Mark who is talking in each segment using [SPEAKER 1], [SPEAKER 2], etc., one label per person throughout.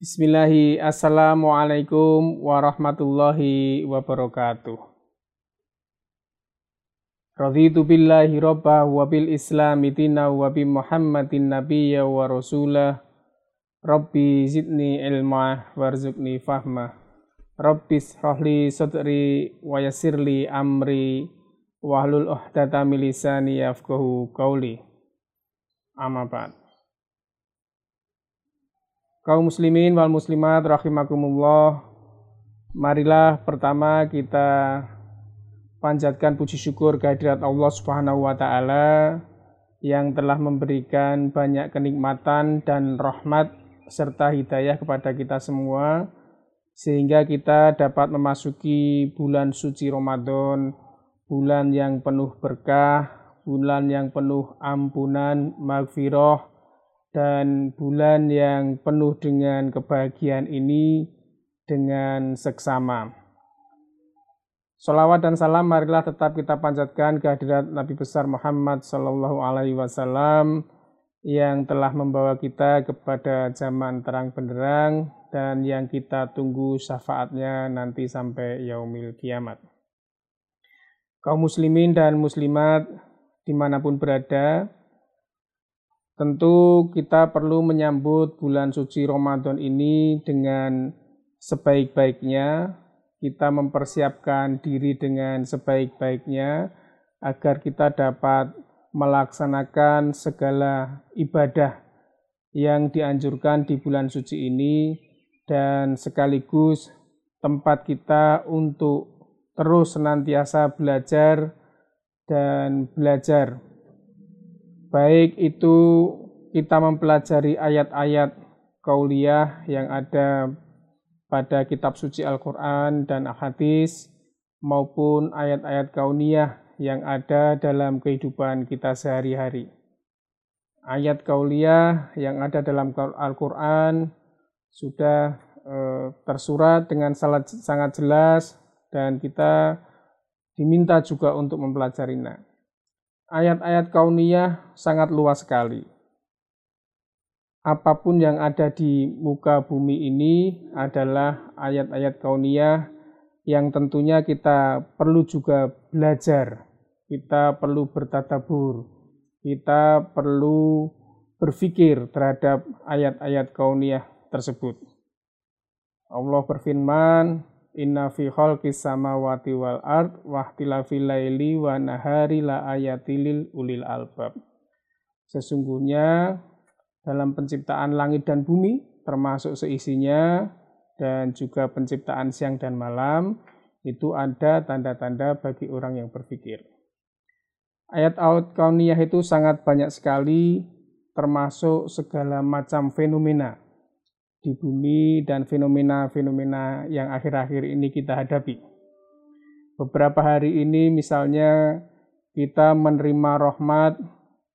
[SPEAKER 1] Bismillahi, Assalamualaikum warahmatullahi wabarakatuh. Raditu billahi rabbah wa bil islami dina wa bi muhammadin nabiyya wa rasulah. Rabbi zidni ilma warzuqni fahma. Rabbi shrahli sadri wa yassirli amri wahlul uhdata min lisani yafqahu qawli. Amma ba'd. Kaum muslimin wal muslimat rahimakumullah. Marilah pertama kita panjatkan puji syukur kehadirat Allah Subhanahu wa taala yang telah memberikan banyak kenikmatan dan rahmat serta hidayah kepada kita semua sehingga kita dapat memasuki bulan suci Ramadan, bulan yang penuh berkah, bulan yang penuh ampunan, maghfirah, dan bulan yang penuh dengan kebahagiaan ini dengan seksama. Salawat dan salam marilah tetap kita panjatkan kehadirat Nabi besar Muhammad Sallallahu Alaihi Wasallam yang telah membawa kita kepada zaman terang benderang dan yang kita tunggu syafaatnya nanti sampai yaumil kiamat. Kaum muslimin dan muslimat di mana pun berada, Tentu kita perlu menyambut bulan suci Ramadan ini dengan sebaik-baiknya, kita mempersiapkan diri dengan sebaik-baiknya agar kita dapat melaksanakan segala ibadah yang dianjurkan di bulan suci ini dan sekaligus tempat kita untuk terus senantiasa belajar dan belajar baik itu kita mempelajari ayat-ayat kauliyah yang ada pada kitab suci Al-Quran dan Al-Hadis maupun ayat-ayat kauniyah yang ada dalam kehidupan kita sehari-hari. Ayat kauliyah yang ada dalam Al-Quran sudah e, tersurat dengan sangat jelas dan kita diminta juga untuk mempelajarinya ayat-ayat kauniyah sangat luas sekali. Apa pun yang ada di muka bumi ini adalah ayat-ayat kauniyah yang tentunya kita perlu juga belajar, kita perlu bertadabur, kita perlu berpikir terhadap ayat-ayat kauniyah tersebut. Allah berfirman, Inna fi khalqis samawati wal ard wa ihtilafil laili wa nahari la ayatilil ulil albab. Sesungguhnya dalam penciptaan langit dan bumi termasuk seisinya dan juga penciptaan siang dan malam itu ada tanda-tanda bagi orang yang berpikir. Ayat out kauniyah itu sangat banyak sekali termasuk segala macam fenomena di bumi dan fenomena-fenomena yang akhir-akhir ini kita hadapi. Beberapa hari ini misalnya kita menerima rahmat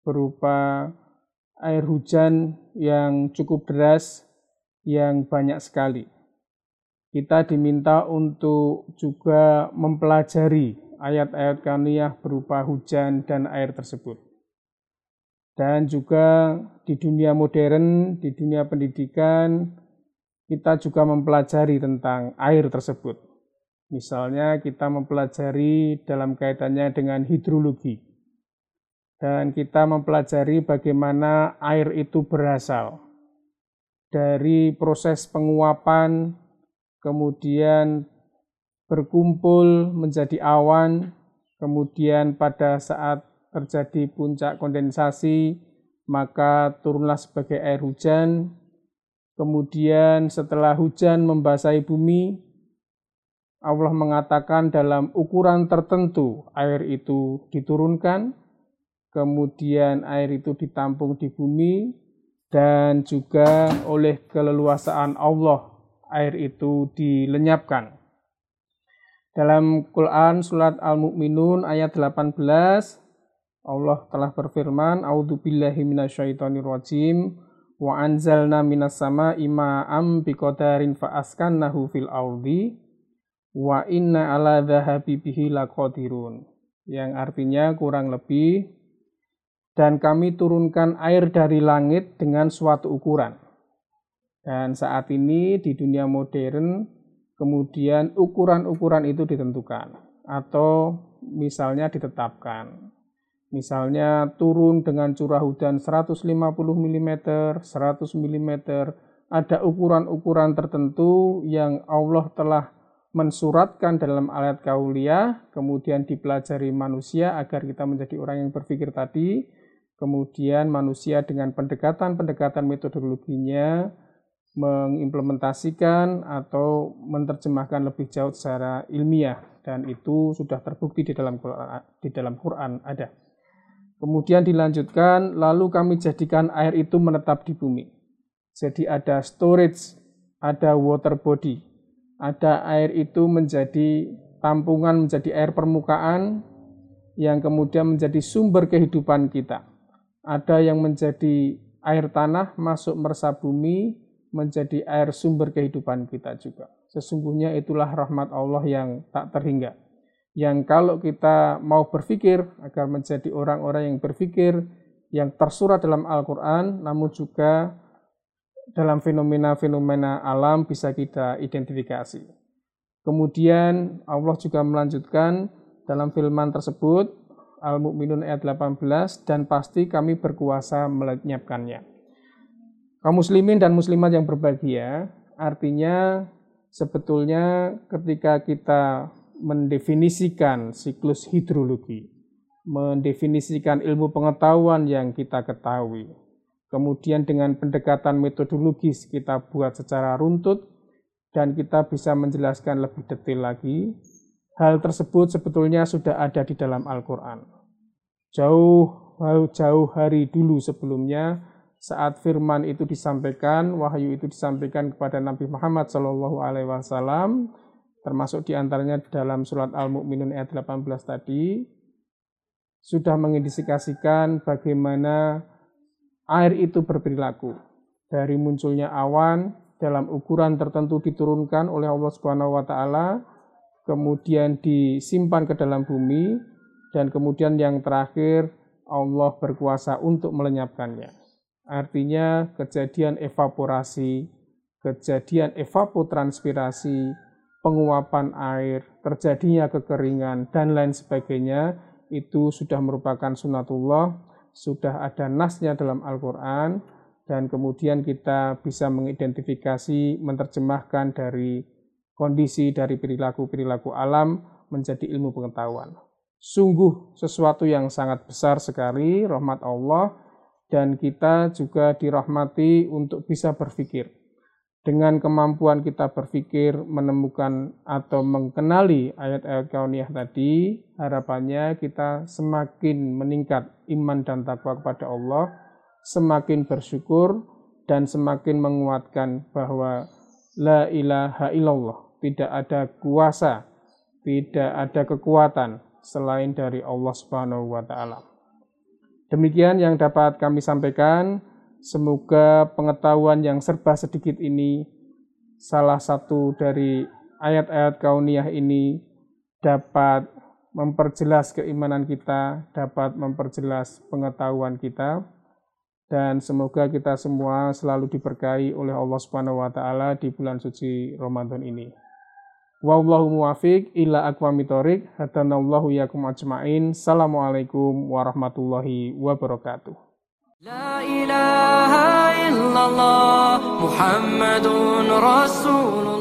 [SPEAKER 1] berupa air hujan yang cukup deras yang banyak sekali. Kita diminta untuk juga mempelajari ayat-ayat kaniyah berupa hujan dan air tersebut. Dan juga di dunia modern, di dunia pendidikan, kita juga mempelajari tentang air tersebut. Misalnya kita mempelajari dalam kaitannya dengan hidrologi. Dan kita mempelajari bagaimana air itu berasal. Dari proses penguapan, kemudian berkumpul menjadi awan, kemudian pada saat terjadi puncak kondensasi, maka turunlah sebagai air hujan. Kemudian setelah hujan membasahi bumi, Allah mengatakan dalam ukuran tertentu air itu diturunkan, kemudian air itu ditampung di bumi, dan juga oleh keleluasaan Allah air itu dilenyapkan. Dalam Quran surat Al-Mu'minun ayat 18 Allah telah berfirman, "A'udzu billahi minasyaitonir rajim." Wa anzalna minas sama ima'am biqadarin fa askannahu fil ardi wa inna ala dhahabi bihi laqadirun. yang artinya kurang lebih dan kami turunkan air dari langit dengan suatu ukuran. Dan saat ini di dunia modern kemudian ukuran-ukuran itu ditentukan atau misalnya ditetapkan. Misalnya turun dengan curah hujan 150 mm, 100 mm, ada ukuran-ukuran tertentu yang Allah telah mensuratkan dalam ayat kauliah, kemudian dipelajari manusia agar kita menjadi orang yang berpikir tadi, kemudian manusia dengan pendekatan-pendekatan metodologinya mengimplementasikan atau menerjemahkan lebih jauh secara ilmiah. Dan itu sudah terbukti di dalam Quran, di dalam Quran ada. Kemudian dilanjutkan lalu kami jadikan air itu menetap di bumi. Jadi ada storage, ada water body. Ada air itu menjadi tampungan menjadi air permukaan yang kemudian menjadi sumber kehidupan kita ada yang menjadi air tanah masuk meresap bumi menjadi air sumber kehidupan kita juga. Sesungguhnya itulah rahmat Allah yang tak terhingga. Yang kalau kita mau berpikir agar menjadi orang-orang yang berpikir yang tersurat dalam Al-Quran, namun juga dalam fenomena-fenomena alam bisa kita identifikasi. Kemudian Allah juga melanjutkan dalam filman tersebut, Al-Mu'minun ayat 18 dan pasti kami berkuasa melenyapkannya. Kaum muslimin dan muslimat yang berbahagia, artinya sebetulnya ketika kita mendefinisikan siklus hidrologi, mendefinisikan ilmu pengetahuan yang kita ketahui, kemudian dengan pendekatan metodologis kita buat secara runtut, dan kita bisa menjelaskan lebih detail lagi, Hal tersebut sebetulnya sudah ada di dalam Al-Quran. Jauh, jauh hari dulu sebelumnya, saat firman itu disampaikan, wahyu itu disampaikan kepada Nabi Muhammad Wasallam, termasuk di antaranya dalam surat Al-Mu'minun ayat 18 tadi, sudah mengindikasikan bagaimana air itu berperilaku. Dari munculnya awan dalam ukuran tertentu diturunkan oleh Allah Subhanahu wa taala kemudian disimpan ke dalam bumi, dan kemudian yang terakhir Allah berkuasa untuk melenyapkannya. Artinya kejadian evaporasi, kejadian evapotranspirasi, penguapan air, terjadinya kekeringan, dan lain sebagainya, itu sudah merupakan sunatullah, sudah ada nasnya dalam Al-Quran, dan kemudian kita bisa mengidentifikasi, menerjemahkan dari kondisi dari perilaku-perilaku alam menjadi ilmu pengetahuan. Sungguh sesuatu yang sangat besar sekali rahmat Allah dan kita juga dirahmati untuk bisa berpikir. Dengan kemampuan kita berpikir, menemukan atau mengenali ayat-ayat kauniyah tadi, harapannya kita semakin meningkat iman dan takwa kepada Allah, semakin bersyukur, dan semakin menguatkan bahwa la ilaha illallah tidak ada kuasa, tidak ada kekuatan selain dari Allah Subhanahu wa taala. Demikian yang dapat kami sampaikan. Semoga pengetahuan yang serba sedikit ini salah satu dari ayat-ayat kauniyah ini dapat memperjelas keimanan kita, dapat memperjelas pengetahuan kita dan semoga kita semua selalu diberkahi oleh Allah Subhanahu wa taala di bulan suci Ramadan ini. Wallahu muwafiq ila aqwamit thoriq. Hadanallahu yakum ajmain. Assalamualaikum warahmatullahi wabarakatuh. La ilaha illallah Muhammadun Rasulullah